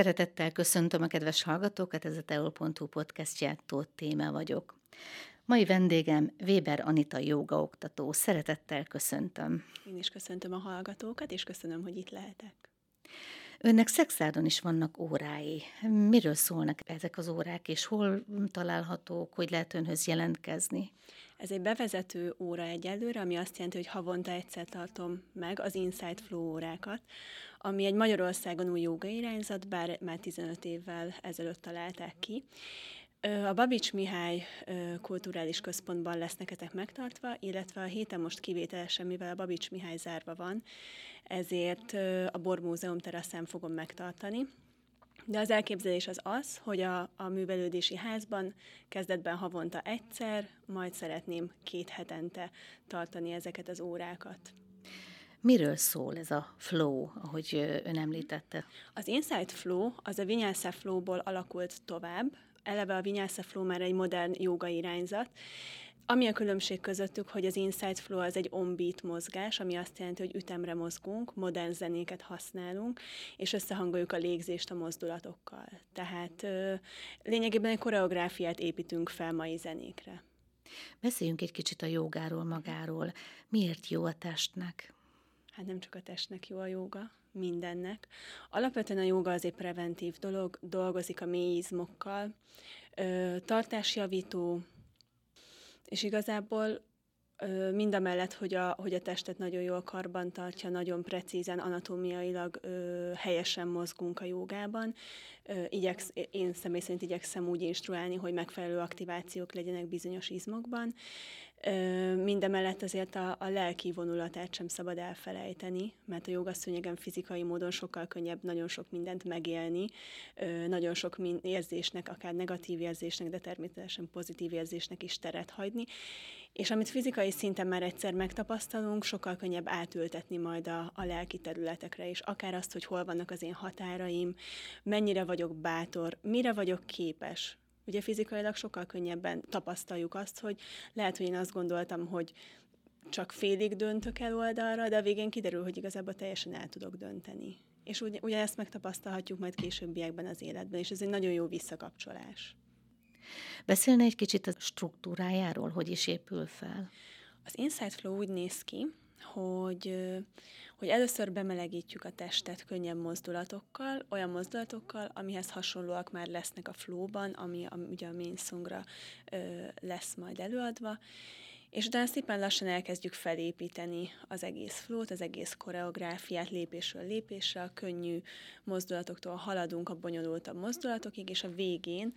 Szeretettel köszöntöm a kedves hallgatókat, ez a teol.hu podcastját, Tóth Téma vagyok. Mai vendégem Weber Anita jogaoktató. Szeretettel köszöntöm. Én is köszöntöm a hallgatókat, és köszönöm, hogy itt lehetek. Önnek szexárdon is vannak órái. Miről szólnak ezek az órák, és hol találhatók, hogy lehet önhöz jelentkezni? Ez egy bevezető óra egyelőre, ami azt jelenti, hogy havonta egyszer tartom meg az Insight Flow órákat, ami egy Magyarországon új joga irányzat, bár már 15 évvel ezelőtt találták ki. A Babics Mihály kulturális központban lesznek ezek megtartva, illetve a héten most kivételesen, mivel a Babics Mihály zárva van, ezért a Bor Múzeum teraszán fogom megtartani. De az elképzelés az az, hogy a, a művelődési házban kezdetben havonta egyszer, majd szeretném két hetente tartani ezeket az órákat. Miről szól ez a flow, ahogy ön említette? Az Insight Flow az a Vinyasa Flow-ból alakult tovább. Eleve a Vinyasa Flow már egy modern joga irányzat, ami a különbség közöttük, hogy az Insight Flow az egy on-beat mozgás, ami azt jelenti, hogy ütemre mozgunk, modern zenéket használunk, és összehangoljuk a légzést a mozdulatokkal. Tehát lényegében egy koreográfiát építünk fel mai zenékre. Beszéljünk egy kicsit a jogáról magáról. Miért jó a testnek? Hát nem csak a testnek jó a joga, mindennek. Alapvetően a joga az egy preventív dolog, dolgozik a mélyizmokkal, tartásjavító, és igazából mind a mellett, hogy a, hogy a testet nagyon jól karban tartja, nagyon precízen, anatómiailag ö, helyesen mozgunk a jogában. Ö, igyeksz, én személy szerint igyekszem úgy instruálni, hogy megfelelő aktivációk legyenek bizonyos izmokban. Mindemellett azért a, a lelki vonulatát sem szabad elfelejteni, mert a jogaszőnyegen fizikai módon sokkal könnyebb nagyon sok mindent megélni, nagyon sok érzésnek, akár negatív érzésnek, de természetesen pozitív érzésnek is teret hagyni. És amit fizikai szinten már egyszer megtapasztalunk, sokkal könnyebb átültetni majd a, a lelki területekre is. Akár azt, hogy hol vannak az én határaim, mennyire vagyok bátor, mire vagyok képes, Ugye fizikailag sokkal könnyebben tapasztaljuk azt, hogy lehet, hogy én azt gondoltam, hogy csak félig döntök el oldalra, de a végén kiderül, hogy igazából teljesen el tudok dönteni. És ugye, ugye ezt megtapasztalhatjuk majd későbbiekben az életben, és ez egy nagyon jó visszakapcsolás. Beszélne egy kicsit a struktúrájáról, hogy is épül fel? Az Insight Flow úgy néz ki, hogy, hogy először bemelegítjük a testet könnyebb mozdulatokkal, olyan mozdulatokkal, amihez hasonlóak már lesznek a flowban, ami, ami ugye a ö, lesz majd előadva, és utána szépen lassan elkezdjük felépíteni az egész flót, az egész koreográfiát lépésről lépésre, a könnyű mozdulatoktól haladunk a bonyolultabb mozdulatokig, és a végén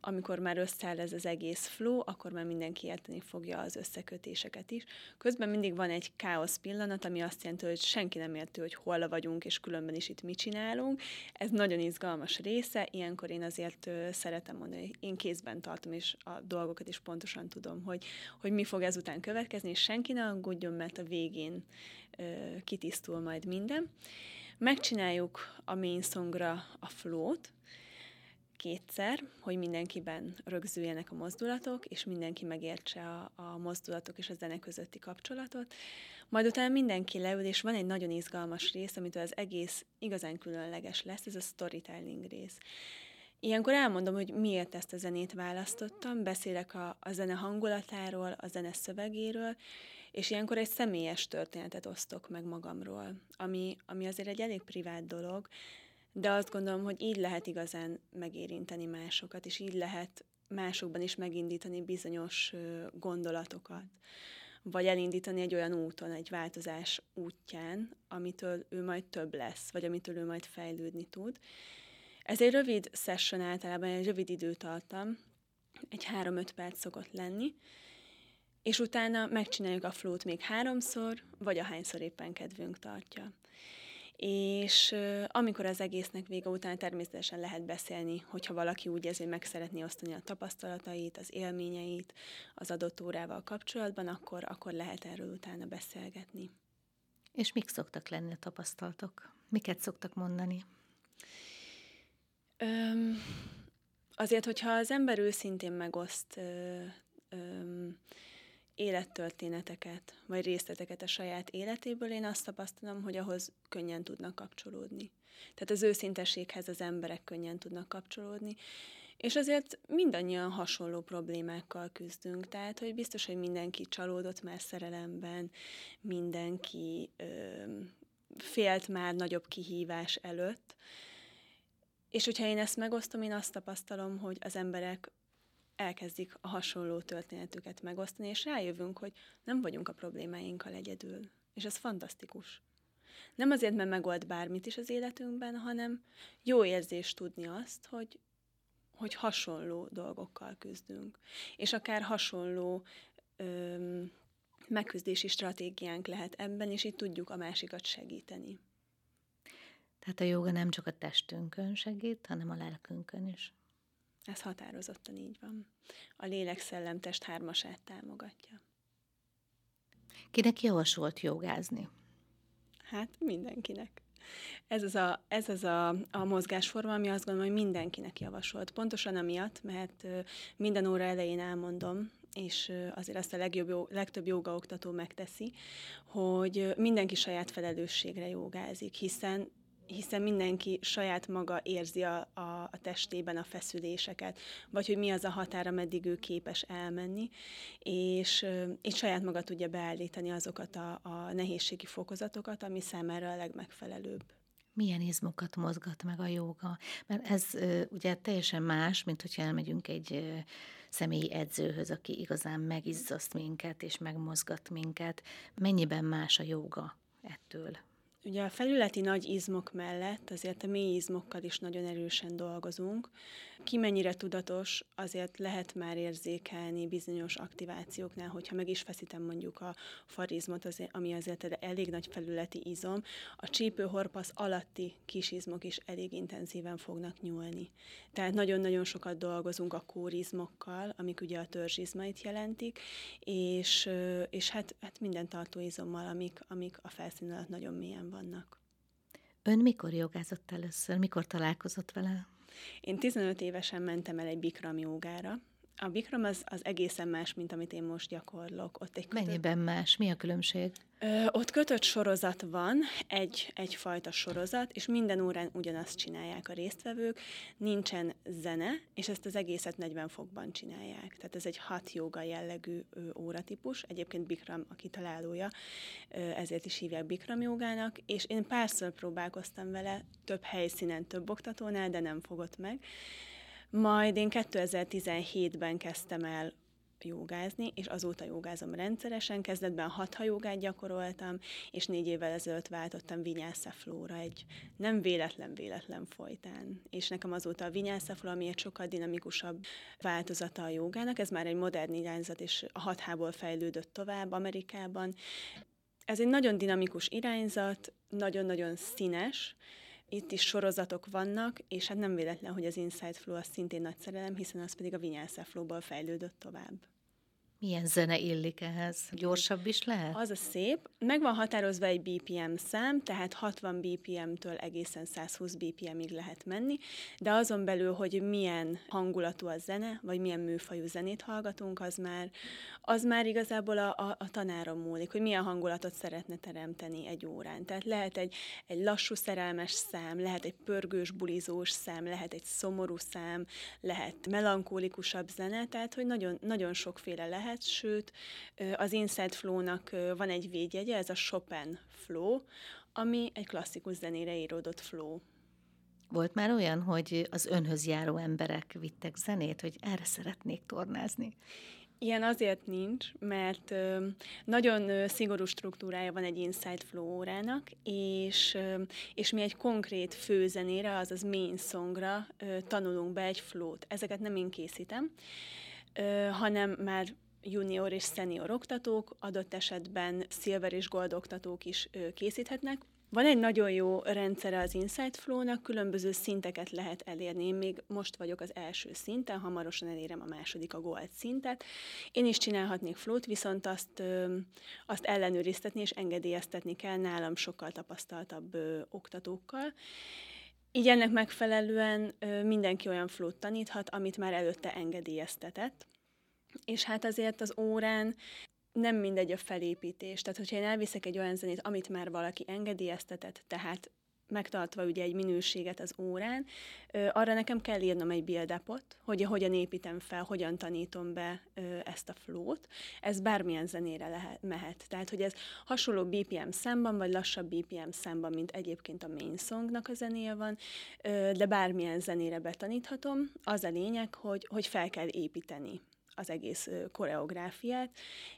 amikor már összeáll ez az egész flow, akkor már mindenki érteni fogja az összekötéseket is. Közben mindig van egy káosz pillanat, ami azt jelenti, hogy senki nem érti, hogy hol vagyunk, és különben is itt mit csinálunk. Ez nagyon izgalmas része, ilyenkor én azért szeretem mondani, hogy én kézben tartom, és a dolgokat is pontosan tudom, hogy, hogy mi fog ezután következni, és senki ne aggódjon, mert a végén kitisztul majd minden. Megcsináljuk a main songra a flow-t, kétszer, hogy mindenkiben rögzüljenek a mozdulatok, és mindenki megértse a, a mozdulatok és a zene közötti kapcsolatot. Majd utána mindenki leül, és van egy nagyon izgalmas rész, amitől az egész igazán különleges lesz, ez a storytelling rész. Ilyenkor elmondom, hogy miért ezt a zenét választottam, beszélek a, a zene hangulatáról, a zene szövegéről, és ilyenkor egy személyes történetet osztok meg magamról, ami, ami azért egy elég privát dolog, de azt gondolom, hogy így lehet igazán megérinteni másokat, és így lehet másokban is megindítani bizonyos gondolatokat, vagy elindítani egy olyan úton, egy változás útján, amitől ő majd több lesz, vagy amitől ő majd fejlődni tud. Ez egy rövid session általában, egy rövid időtartam, egy három-öt perc szokott lenni, és utána megcsináljuk a flót még háromszor, vagy ahányszor éppen kedvünk tartja és amikor az egésznek vége után természetesen lehet beszélni, hogyha valaki úgy érzi, hogy meg szeretné osztani a tapasztalatait, az élményeit az adott órával kapcsolatban, akkor, akkor lehet erről utána beszélgetni. És mik szoktak lenni a tapasztalatok? Miket szoktak mondani? Öm, azért, hogyha az ember őszintén megoszt öm, élettörténeteket, vagy részleteket a saját életéből, én azt tapasztalom, hogy ahhoz könnyen tudnak kapcsolódni. Tehát az őszintességhez az emberek könnyen tudnak kapcsolódni, és azért mindannyian hasonló problémákkal küzdünk, tehát hogy biztos, hogy mindenki csalódott már szerelemben, mindenki ö, félt már nagyobb kihívás előtt, és hogyha én ezt megosztom, én azt tapasztalom, hogy az emberek elkezdik a hasonló történetüket megosztani, és rájövünk, hogy nem vagyunk a problémáinkkal egyedül. És ez fantasztikus. Nem azért, mert megold bármit is az életünkben, hanem jó érzés tudni azt, hogy, hogy hasonló dolgokkal küzdünk. És akár hasonló öm, megküzdési stratégiánk lehet ebben, és így tudjuk a másikat segíteni. Tehát a joga nem csak a testünkön segít, hanem a lelkünkön is. Ez határozottan így van. A lélek-szellem-test hármasát támogatja. Kinek javasolt jogázni? Hát mindenkinek. Ez az a, ez az a, a mozgásforma, ami azt gondolom, hogy mindenkinek javasolt. Pontosan amiatt, mert minden óra elején elmondom, és azért azt a legjobb, legtöbb jogaoktató megteszi, hogy mindenki saját felelősségre jogázik, hiszen hiszen mindenki saját maga érzi a, a, a testében a feszüléseket, vagy hogy mi az a határa, meddig ő képes elmenni, és, és saját maga tudja beállítani azokat a, a nehézségi fokozatokat, ami számára a legmegfelelőbb milyen izmokat mozgat meg a joga. Mert ez ugye teljesen más, mint hogyha elmegyünk egy személyi edzőhöz, aki igazán megizzaszt minket és megmozgat minket. Mennyiben más a joga ettől? Ugye a felületi nagy izmok mellett azért a mély izmokkal is nagyon erősen dolgozunk. Ki mennyire tudatos, azért lehet már érzékelni bizonyos aktivációknál, hogyha meg is feszítem mondjuk a farizmot, azért, ami azért elég nagy felületi izom, a csípőhorpasz alatti kis izmok is elég intenzíven fognak nyúlni. Tehát nagyon-nagyon sokat dolgozunk a kórizmokkal, amik ugye a törzsizmait jelentik, és, és hát, hát minden tartóizommal, amik, amik a felszín alatt nagyon mélyen vannak. Ön mikor jogázott először? Mikor találkozott vele? Én 15 évesen mentem el egy Bikram jogára. A Bikram az, az egészen más, mint amit én most gyakorlok. Ott egy kötött... Mennyiben más? Mi a különbség? Ö, ott kötött sorozat van, egy, egyfajta sorozat, és minden órán ugyanazt csinálják a résztvevők, nincsen zene, és ezt az egészet 40 fokban csinálják. Tehát ez egy hat joga jellegű ö, óratípus, egyébként Bikram a kitalálója, ö, ezért is hívják Bikram jogának, és én párszor próbálkoztam vele, több helyszínen, több oktatónál, de nem fogott meg. Majd én 2017-ben kezdtem el jogázni, és azóta jogázom rendszeresen. Kezdetben hatha jogát gyakoroltam, és négy évvel ezelőtt váltottam Vinyasa Flóra egy nem véletlen-véletlen folytán. És nekem azóta a Vinyasa Flóra, ami egy sokkal dinamikusabb változata a jogának, ez már egy modern irányzat, és a hathából fejlődött tovább Amerikában. Ez egy nagyon dinamikus irányzat, nagyon-nagyon színes, itt is sorozatok vannak, és hát nem véletlen, hogy az Inside Flow az szintén nagy szerelem, hiszen az pedig a Vinyasa Flow-ból fejlődött tovább. Milyen zene illik ehhez? Gyorsabb is lehet? Az a szép. Meg van határozva egy BPM szám, tehát 60 BPM-től egészen 120 BPM-ig lehet menni, de azon belül, hogy milyen hangulatú a zene, vagy milyen műfajú zenét hallgatunk, az már, az már igazából a, a, a tanáron múlik, hogy milyen hangulatot szeretne teremteni egy órán. Tehát lehet egy, egy lassú szerelmes szám, lehet egy pörgős, bulizós szám, lehet egy szomorú szám, lehet melankólikusabb zene, tehát hogy nagyon, nagyon sokféle lehet, lehet, sőt az Inside Flow-nak van egy védjegye, ez a Chopin Flow, ami egy klasszikus zenére íródott flow. Volt már olyan, hogy az önhöz járó emberek vittek zenét, hogy erre szeretnék tornázni? Ilyen azért nincs, mert nagyon szigorú struktúrája van egy Inside Flow órának, és, és mi egy konkrét főzenére, azaz main songra tanulunk be egy flow-t. Ezeket nem én készítem, hanem már junior és senior oktatók, adott esetben silver és gold oktatók is készíthetnek. Van egy nagyon jó rendszere az Insight Flow-nak, különböző szinteket lehet elérni. Én még most vagyok az első szinten, hamarosan elérem a második, a gold szintet. Én is csinálhatnék flow viszont azt, azt ellenőriztetni és engedélyeztetni kell nálam sokkal tapasztaltabb oktatókkal. Így ennek megfelelően mindenki olyan flót taníthat, amit már előtte engedélyeztetett és hát azért az órán nem mindegy a felépítés. Tehát, hogyha én elviszek egy olyan zenét, amit már valaki engedélyeztetett, tehát megtartva ugye egy minőséget az órán, arra nekem kell írnom egy build hogy hogyan építem fel, hogyan tanítom be ezt a flót. Ez bármilyen zenére lehet, mehet. Tehát, hogy ez hasonló BPM számban, vagy lassabb BPM számban, mint egyébként a main songnak a zenéje van, de bármilyen zenére betaníthatom. Az a lényeg, hogy, hogy fel kell építeni az egész koreográfiát,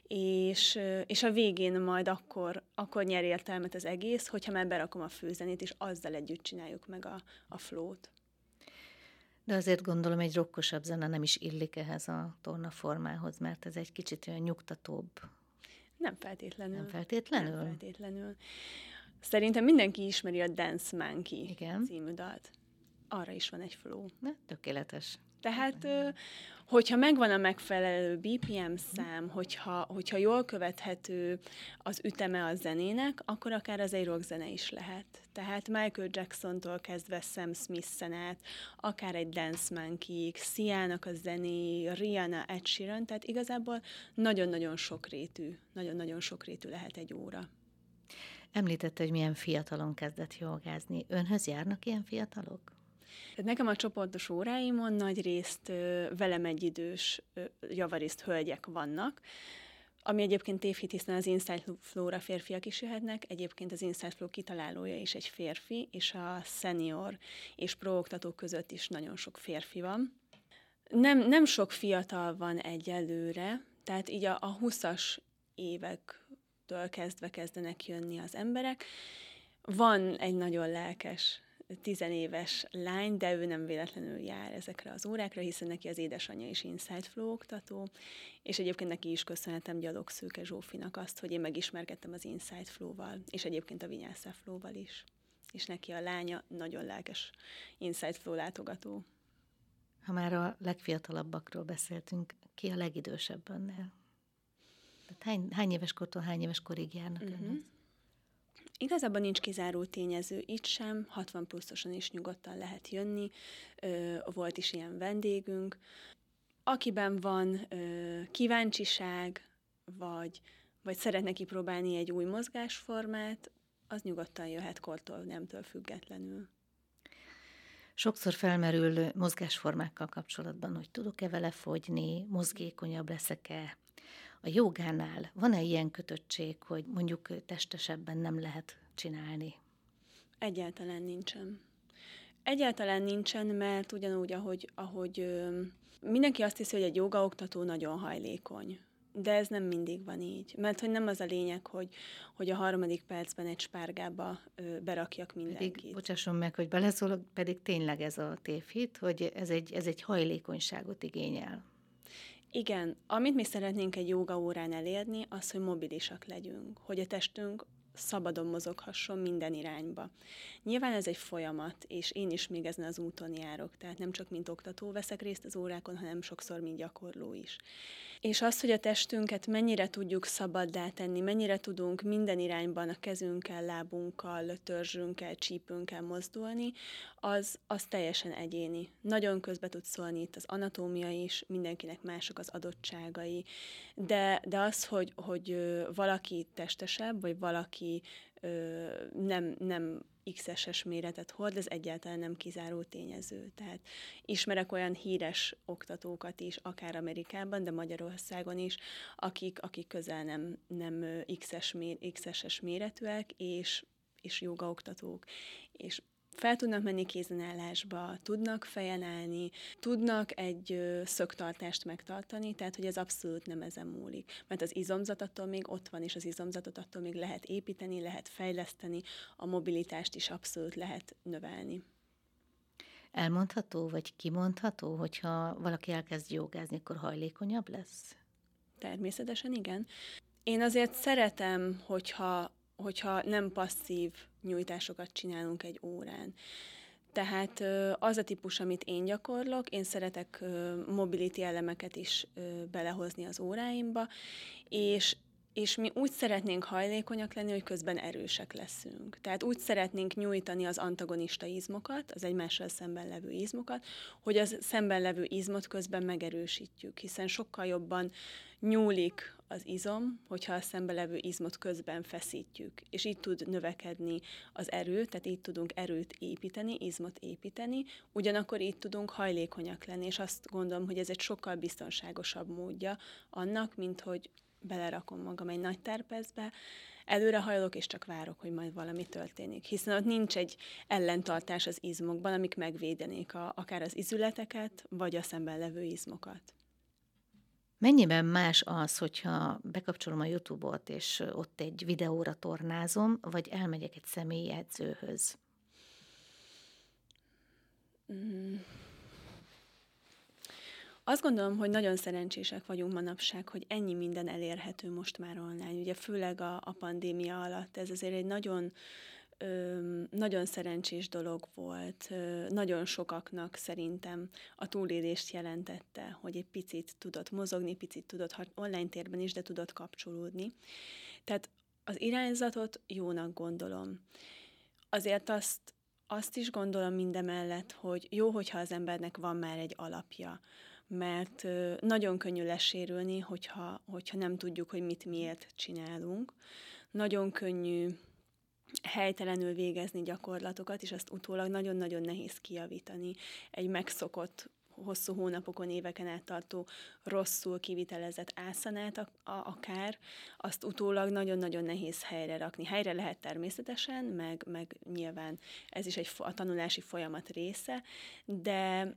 és, és a végén majd akkor, akkor nyer értelmet az egész, hogyha már berakom a főzenét, és azzal együtt csináljuk meg a, a flót. De azért gondolom, egy rokkosabb zene nem is illik ehhez a tornaformához, mert ez egy kicsit olyan nyugtatóbb. Nem feltétlenül. Nem feltétlenül? Nem feltétlenül. Szerintem mindenki ismeri a Dance Monkey Igen. című dalt. Arra is van egy flow. Na, tökéletes. Tehát, hogyha megvan a megfelelő BPM szám, hogyha, hogyha jól követhető az üteme a zenének, akkor akár az egy rockzene is lehet. Tehát Michael Jackson-tól kezdve Sam Smith-en át, akár egy Dance Monkey, Sia-nak a zené, Rihanna, Ed Sheeran, tehát igazából nagyon-nagyon sokrétű, nagyon-nagyon sokrétű lehet egy óra. Említette, hogy milyen fiatalon kezdett jogázni. Önhöz járnak ilyen fiatalok? Nekem a csoportos óráimon nagy részt velem egyidős javarészt hölgyek vannak, ami egyébként tévhit, hiszen az Insight Flow-ra férfiak is jöhetnek, egyébként az Insight Flow kitalálója is egy férfi, és a senior és prooktatók között is nagyon sok férfi van. Nem, nem sok fiatal van egyelőre, tehát így a, a 20-as évektől kezdve kezdenek jönni az emberek. Van egy nagyon lelkes tizenéves lány, de ő nem véletlenül jár ezekre az órákra, hiszen neki az édesanyja is Inside Flow oktató, és egyébként neki is köszönhetem Gyalog Szőke Zsófinak azt, hogy én megismerkedtem az Inside Flow-val, és egyébként a Vinyászá Flow-val is. És neki a lánya nagyon lelkes Inside Flow látogató. Ha már a legfiatalabbakról beszéltünk, ki a legidősebb önnél? Tehát hány, hány éves kortól hány éves korig járnak uh-huh. önhöz? Igazából nincs kizáró tényező itt sem, 60 pluszosan is nyugodtan lehet jönni, volt is ilyen vendégünk. Akiben van kíváncsiság, vagy, vagy szeretne kipróbálni egy új mozgásformát, az nyugodtan jöhet kortól, nemtől függetlenül. Sokszor felmerül mozgásformákkal kapcsolatban, hogy tudok-e vele fogyni, mozgékonyabb leszek-e, a jogánál van-e ilyen kötöttség, hogy mondjuk testesebben nem lehet csinálni? Egyáltalán nincsen. Egyáltalán nincsen, mert ugyanúgy, ahogy, ahogy mindenki azt hiszi, hogy egy jogaoktató nagyon hajlékony. De ez nem mindig van így. Mert hogy nem az a lényeg, hogy, hogy a harmadik percben egy spárgába ö, berakjak mindenkit. Pedig, bocsásson meg, hogy beleszólok, pedig tényleg ez a tévhit, hogy ez egy, ez egy hajlékonyságot igényel. Igen, amit mi szeretnénk egy joga órán elérni, az, hogy mobilisak legyünk, hogy a testünk szabadon mozoghasson minden irányba. Nyilván ez egy folyamat, és én is még ezen az úton járok, tehát nem csak mint oktató veszek részt az órákon, hanem sokszor mint gyakorló is. És az, hogy a testünket mennyire tudjuk szabaddá tenni, mennyire tudunk minden irányban a kezünkkel, lábunkkal, törzsünkkel, csípünkkel mozdulni, az, az teljesen egyéni. Nagyon közbe tud szólni itt az anatómia is, mindenkinek mások az adottságai, de, de az, hogy, hogy valaki testesebb, vagy valaki nem, nem X-es méretet hord, ez egyáltalán nem kizáró tényező. Tehát ismerek olyan híres oktatókat is, akár Amerikában, de Magyarországon is, akik, akik közel nem, nem X-es méretűek, és, és jogaoktatók, és fel tudnak menni kézenállásba, tudnak fejen állni, tudnak egy ö, szögtartást megtartani, tehát hogy ez abszolút nem ezen múlik. Mert az izomzat attól még ott van, és az izomzatot attól még lehet építeni, lehet fejleszteni, a mobilitást is abszolút lehet növelni. Elmondható, vagy kimondható, hogyha valaki elkezd jogázni, akkor hajlékonyabb lesz? Természetesen igen. Én azért szeretem, hogyha hogyha nem passzív nyújtásokat csinálunk egy órán. Tehát az a típus, amit én gyakorlok, én szeretek mobility elemeket is belehozni az óráimba, és és mi úgy szeretnénk hajlékonyak lenni, hogy közben erősek leszünk. Tehát úgy szeretnénk nyújtani az antagonista izmokat, az egymással szemben levő izmokat, hogy az szemben levő izmot közben megerősítjük, hiszen sokkal jobban nyúlik az izom, hogyha a szemben levő izmot közben feszítjük. És így tud növekedni az erő, tehát így tudunk erőt építeni, izmot építeni, ugyanakkor így tudunk hajlékonyak lenni, és azt gondolom, hogy ez egy sokkal biztonságosabb módja annak, mint hogy belerakom magam egy nagy terpezbe, előre hajlok, és csak várok, hogy majd valami történik. Hiszen ott nincs egy ellentartás az izmokban, amik megvédenék a, akár az izületeket, vagy a szemben levő izmokat. Mennyiben más az, hogyha bekapcsolom a YouTube-ot, és ott egy videóra tornázom, vagy elmegyek egy személyi edzőhöz? Mm. Azt gondolom, hogy nagyon szerencsések vagyunk manapság, hogy ennyi minden elérhető most már online. Ugye főleg a, a pandémia alatt ez azért egy nagyon nagyon szerencsés dolog volt. Nagyon sokaknak szerintem a túlélést jelentette, hogy egy picit tudott mozogni, picit tudott online térben is, de tudott kapcsolódni. Tehát az irányzatot jónak gondolom. Azért azt, azt is gondolom mindemellett, hogy jó, hogyha az embernek van már egy alapja, mert nagyon könnyű lesérülni, hogyha, hogyha nem tudjuk, hogy mit miért csinálunk. Nagyon könnyű helytelenül végezni gyakorlatokat, és azt utólag nagyon-nagyon nehéz kijavítani. Egy megszokott hosszú hónapokon, éveken át tartó rosszul kivitelezett ászanát a, a, akár, azt utólag nagyon-nagyon nehéz helyre rakni. Helyre lehet természetesen, meg, meg nyilván ez is egy a tanulási folyamat része, de,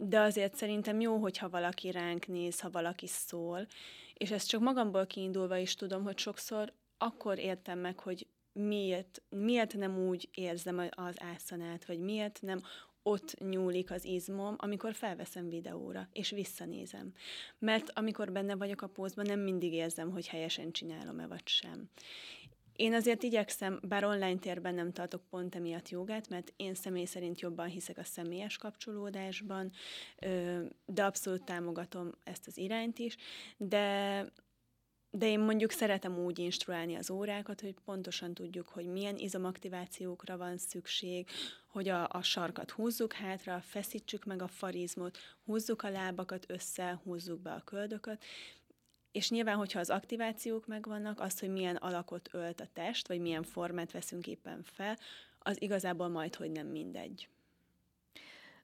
de azért szerintem jó, hogyha valaki ránk néz, ha valaki szól, és ezt csak magamból kiindulva is tudom, hogy sokszor akkor értem meg, hogy miért, miért nem úgy érzem az ászanát, vagy miért nem ott nyúlik az izmom, amikor felveszem videóra, és visszanézem. Mert amikor benne vagyok a pózban, nem mindig érzem, hogy helyesen csinálom-e vagy sem. Én azért igyekszem, bár online térben nem tartok pont emiatt jogát, mert én személy szerint jobban hiszek a személyes kapcsolódásban, de abszolút támogatom ezt az irányt is, de de én mondjuk szeretem úgy instruálni az órákat, hogy pontosan tudjuk, hogy milyen izomaktivációkra van szükség, hogy a, a sarkat húzzuk hátra, feszítsük meg a farizmot, húzzuk a lábakat össze, húzzuk be a köldököt, és nyilván, hogyha az aktivációk megvannak, az, hogy milyen alakot ölt a test, vagy milyen formát veszünk éppen fel, az igazából majd, hogy nem mindegy.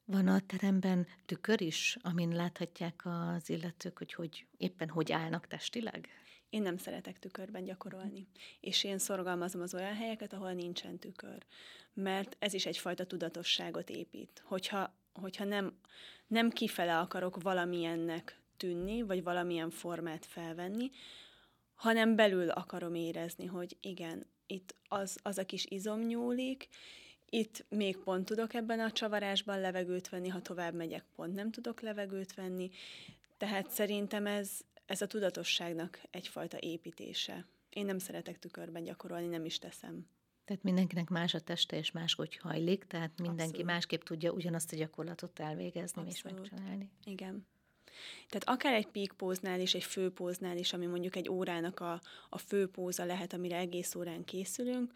Van a teremben tükör is, amin láthatják az illetők, hogy, hogy éppen hogy állnak testileg? Én nem szeretek tükörben gyakorolni, és én szorgalmazom az olyan helyeket, ahol nincsen tükör, mert ez is egyfajta tudatosságot épít. Hogyha, hogyha nem, nem kifele akarok valamilyennek tűnni, vagy valamilyen formát felvenni, hanem belül akarom érezni, hogy igen, itt az, az a kis izom nyúlik, itt még pont tudok ebben a csavarásban levegőt venni, ha tovább megyek, pont nem tudok levegőt venni. Tehát szerintem ez, ez a tudatosságnak egyfajta építése. Én nem szeretek tükörben gyakorolni, nem is teszem. Tehát mindenkinek más a teste és máshogy hajlik, tehát mindenki Abszolút. másképp tudja ugyanazt a gyakorlatot elvégezni Abszolút. és megcsinálni. Igen. Tehát akár egy píkpóznál is, egy főpóznál is, ami mondjuk egy órának a, a főpóza lehet, amire egész órán készülünk,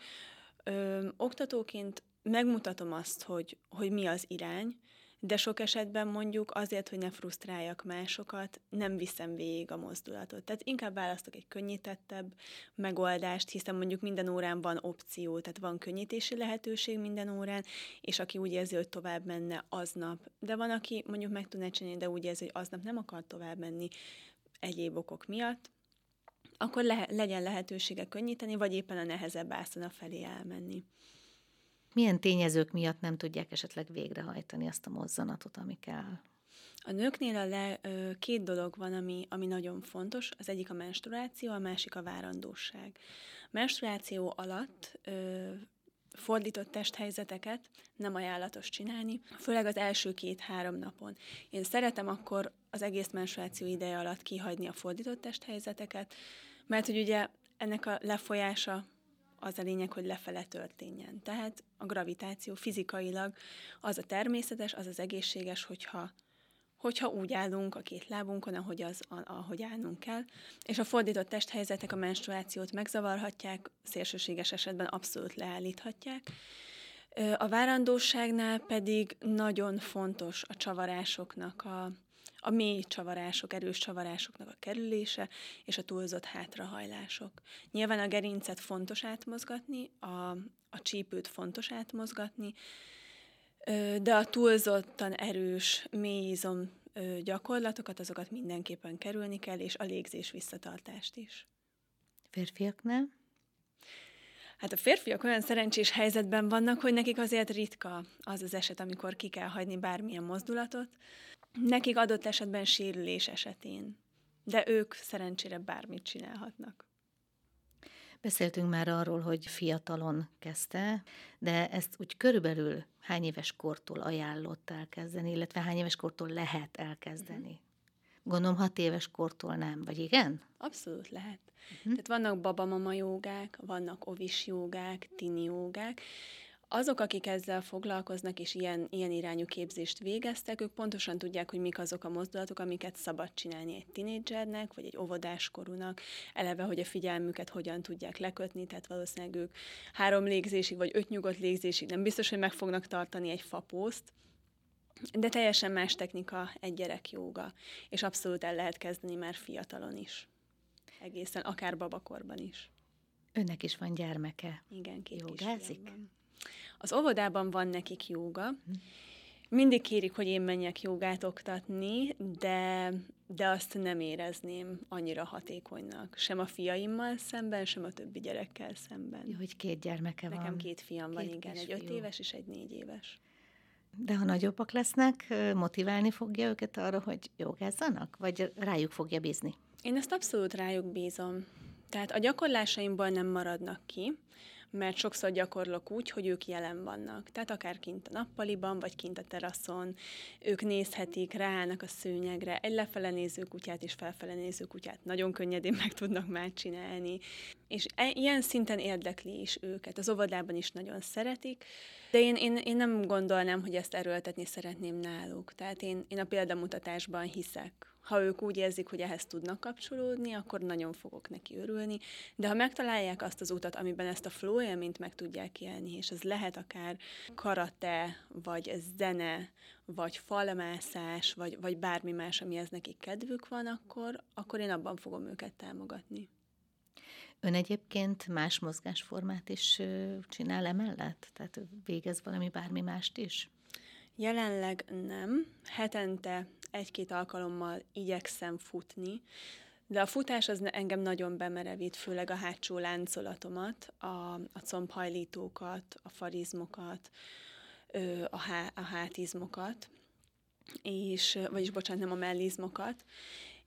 ö, oktatóként megmutatom azt, hogy, hogy mi az irány, de sok esetben mondjuk azért, hogy ne frusztráljak másokat, nem viszem végig a mozdulatot. Tehát inkább választok egy könnyítettebb megoldást, hiszen mondjuk minden órán van opció, tehát van könnyítési lehetőség minden órán, és aki úgy érzi, hogy tovább menne aznap. De van, aki mondjuk meg tudná csinálni, de úgy érzi, hogy aznap nem akar tovább menni egyéb okok miatt, akkor le- legyen lehetősége könnyíteni, vagy éppen a nehezebb ászona felé elmenni milyen tényezők miatt nem tudják esetleg végrehajtani azt a mozzanatot, ami kell? A nőknél a le, ö, két dolog van, ami, ami nagyon fontos. Az egyik a menstruáció, a másik a várandóság. Menstruáció alatt ö, fordított testhelyzeteket nem ajánlatos csinálni, főleg az első két-három napon. Én szeretem akkor az egész menstruáció ideje alatt kihagyni a fordított testhelyzeteket, mert hogy ugye ennek a lefolyása az a lényeg, hogy lefele történjen. Tehát a gravitáció fizikailag az a természetes, az az egészséges, hogyha hogyha úgy állunk a két lábunkon, ahogy, az, ahogy állnunk kell, és a fordított testhelyzetek a menstruációt megzavarhatják, szélsőséges esetben abszolút leállíthatják. A várandóságnál pedig nagyon fontos a csavarásoknak a, a mély csavarások, erős csavarásoknak a kerülése és a túlzott hátrahajlások. Nyilván a gerincet fontos átmozgatni, a, a csípőt fontos átmozgatni, de a túlzottan erős mélyizom gyakorlatokat, azokat mindenképpen kerülni kell, és a légzés visszatartást is. Férfiaknál? Hát a férfiak olyan szerencsés helyzetben vannak, hogy nekik azért ritka az az eset, amikor ki kell hagyni bármilyen mozdulatot, nekik adott esetben sérülés esetén. De ők szerencsére bármit csinálhatnak. Beszéltünk már arról, hogy fiatalon kezdte, de ezt úgy körülbelül hány éves kortól ajánlott elkezdeni, illetve hány éves kortól lehet elkezdeni? Gondolom hat éves kortól nem, vagy igen? Abszolút lehet. Uh-huh. Tehát vannak babamama jogák, vannak ovis jogák, tini jogák, azok, akik ezzel foglalkoznak és ilyen, ilyen irányú képzést végeztek, ők pontosan tudják, hogy mik azok a mozdulatok, amiket szabad csinálni egy tinédzsernek, vagy egy óvodáskorúnak, eleve, hogy a figyelmüket hogyan tudják lekötni, tehát valószínűleg ők három légzésig, vagy öt nyugodt légzésig nem biztos, hogy meg fognak tartani egy fapószt, de teljesen más technika egy gyerek jóga, és abszolút el lehet kezdeni már fiatalon is. Egészen, akár babakorban is. Önnek is van gyermeke. Igen, két Jogázik? Van. Az óvodában van nekik jóga. Mindig kérik, hogy én menjek jogát oktatni, de, de azt nem érezném annyira hatékonynak. Sem a fiaimmal szemben, sem a többi gyerekkel szemben. Jó, hogy két gyermeke Nekem van. Nekem két fiam két van, igen, egy öt éves és egy négy éves. De ha nagyobbak lesznek, motiválni fogja őket arra, hogy jogázzanak? Vagy rájuk fogja bízni? Én ezt abszolút rájuk bízom. Tehát a gyakorlásaimból nem maradnak ki mert sokszor gyakorlok úgy, hogy ők jelen vannak. Tehát akár kint a nappaliban, vagy kint a teraszon, ők nézhetik, ráállnak a szőnyegre, egy lefele néző kutyát és felfele néző kutyát nagyon könnyedén meg tudnak már csinálni. És e, ilyen szinten érdekli is őket. Az óvodában is nagyon szeretik, de én, én, én nem gondolnám, hogy ezt erőltetni szeretném náluk. Tehát én, én a példamutatásban hiszek ha ők úgy érzik, hogy ehhez tudnak kapcsolódni, akkor nagyon fogok neki örülni, de ha megtalálják azt az utat, amiben ezt a flow élményt meg tudják élni, és ez lehet akár karate, vagy zene, vagy falmászás, vagy, vagy bármi más, amihez nekik kedvük van, akkor, akkor én abban fogom őket támogatni. Ön egyébként más mozgásformát is csinál emellett? Tehát végez valami bármi mást is? Jelenleg nem. Hetente egy-két alkalommal igyekszem futni, de a futás az engem nagyon bemerevít, főleg a hátsó láncolatomat, a, a combhajlítókat, a farizmokat, a, há, a hátizmokat, és, vagyis bocsánat, nem a mellizmokat,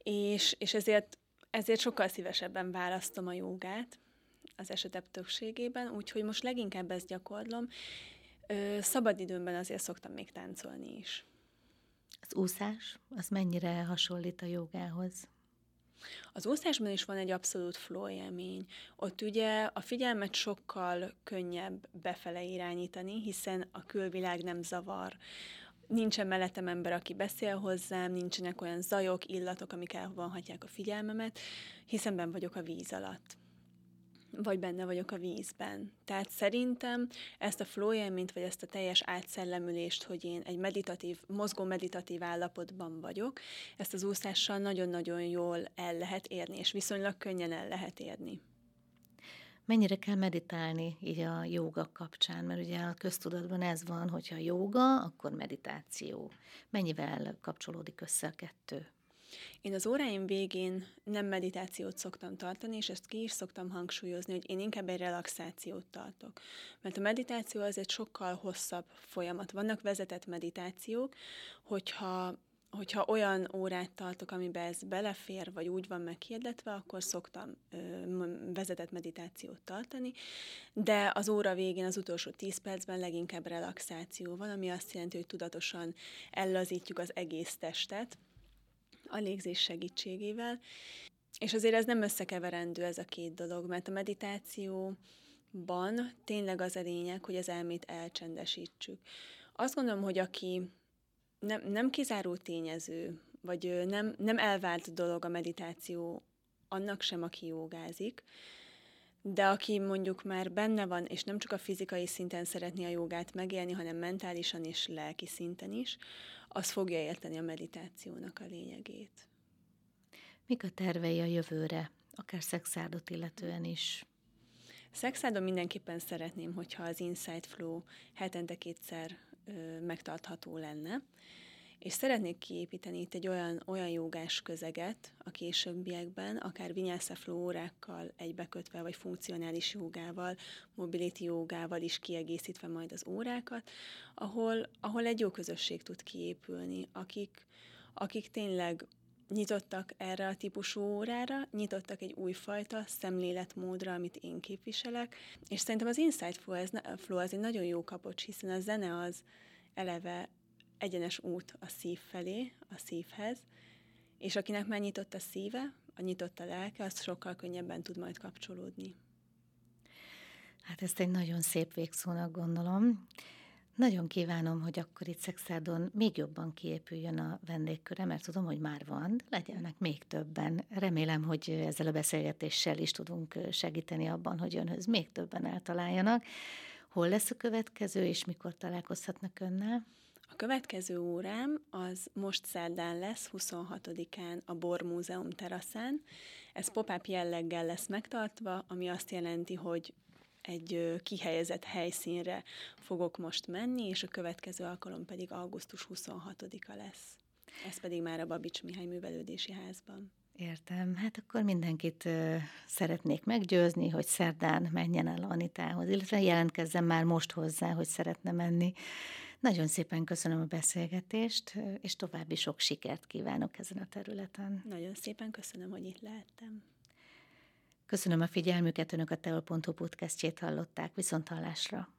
és, és ezért, ezért sokkal szívesebben választom a jogát az esetek többségében, úgyhogy most leginkább ezt gyakorlom. Szabadidőmben azért szoktam még táncolni is. Az úszás, az mennyire hasonlít a jogához? Az úszásban is van egy abszolút flow élmény. Ott ugye a figyelmet sokkal könnyebb befele irányítani, hiszen a külvilág nem zavar. Nincsen mellettem ember, aki beszél hozzám, nincsenek olyan zajok, illatok, amik elvonhatják a figyelmemet, hiszen ben vagyok a víz alatt vagy benne vagyok a vízben. Tehát szerintem ezt a flow élményt, vagy ezt a teljes átszellemülést, hogy én egy meditatív, mozgó meditatív állapotban vagyok, ezt az úszással nagyon-nagyon jól el lehet érni, és viszonylag könnyen el lehet érni. Mennyire kell meditálni így a jóga kapcsán? Mert ugye a köztudatban ez van, hogyha jóga, akkor meditáció. Mennyivel kapcsolódik össze a kettő? Én az óráim végén nem meditációt szoktam tartani, és ezt ki is szoktam hangsúlyozni, hogy én inkább egy relaxációt tartok. Mert a meditáció az egy sokkal hosszabb folyamat. Vannak vezetett meditációk, hogyha hogyha olyan órát tartok, amiben ez belefér, vagy úgy van meghirdetve, akkor szoktam ö, vezetett meditációt tartani, de az óra végén, az utolsó 10 percben leginkább relaxáció van, ami azt jelenti, hogy tudatosan ellazítjuk az egész testet, a légzés segítségével. És azért ez nem összekeverendő ez a két dolog, mert a meditációban tényleg az a lényeg, hogy az elmét elcsendesítsük. Azt gondolom, hogy aki nem, nem kizáró tényező, vagy nem, nem elvált dolog a meditáció annak sem, aki jogázik, de aki mondjuk már benne van, és nem csak a fizikai szinten szeretné a jogát megélni, hanem mentálisan és lelki szinten is, az fogja érteni a meditációnak a lényegét. Mik a tervei a jövőre, akár szexárdot illetően is? Szexádon mindenképpen szeretném, hogyha az Insight Flow hetente kétszer ö, megtartható lenne, és szeretnék kiépíteni itt egy olyan, olyan jogás közeget a későbbiekben, akár vinyasa flow órákkal egybekötve, vagy funkcionális jogával, mobility jogával is kiegészítve majd az órákat, ahol, ahol egy jó közösség tud kiépülni, akik, akik tényleg nyitottak erre a típusú órára, nyitottak egy újfajta szemléletmódra, amit én képviselek, és szerintem az Insight Flow, ez, flow az egy nagyon jó kapocs, hiszen a zene az eleve egyenes út a szív felé, a szívhez, és akinek már nyitott a szíve, a nyitott a lelke, az sokkal könnyebben tud majd kapcsolódni. Hát ezt egy nagyon szép végszónak gondolom. Nagyon kívánom, hogy akkor itt Szexádon még jobban kiépüljön a vendégköre, mert tudom, hogy már van, de legyenek még többen. Remélem, hogy ezzel a beszélgetéssel is tudunk segíteni abban, hogy önhöz még többen eltaláljanak. Hol lesz a következő, és mikor találkozhatnak önnel? A következő órám az most szerdán lesz, 26-án a Bor Múzeum teraszán. Ez pop-up jelleggel lesz megtartva, ami azt jelenti, hogy egy kihelyezett helyszínre fogok most menni, és a következő alkalom pedig augusztus 26-a lesz. Ez pedig már a Babics Mihály Művelődési Házban. Értem. Hát akkor mindenkit uh, szeretnék meggyőzni, hogy szerdán menjen el Anitához, illetve jelentkezzen már most hozzá, hogy szeretne menni. Nagyon szépen köszönöm a beszélgetést, és további sok sikert kívánok ezen a területen. Nagyon szépen köszönöm, hogy itt lehettem. Köszönöm a figyelmüket, Önök a Teol.hu podcastjét hallották, viszont hallásra.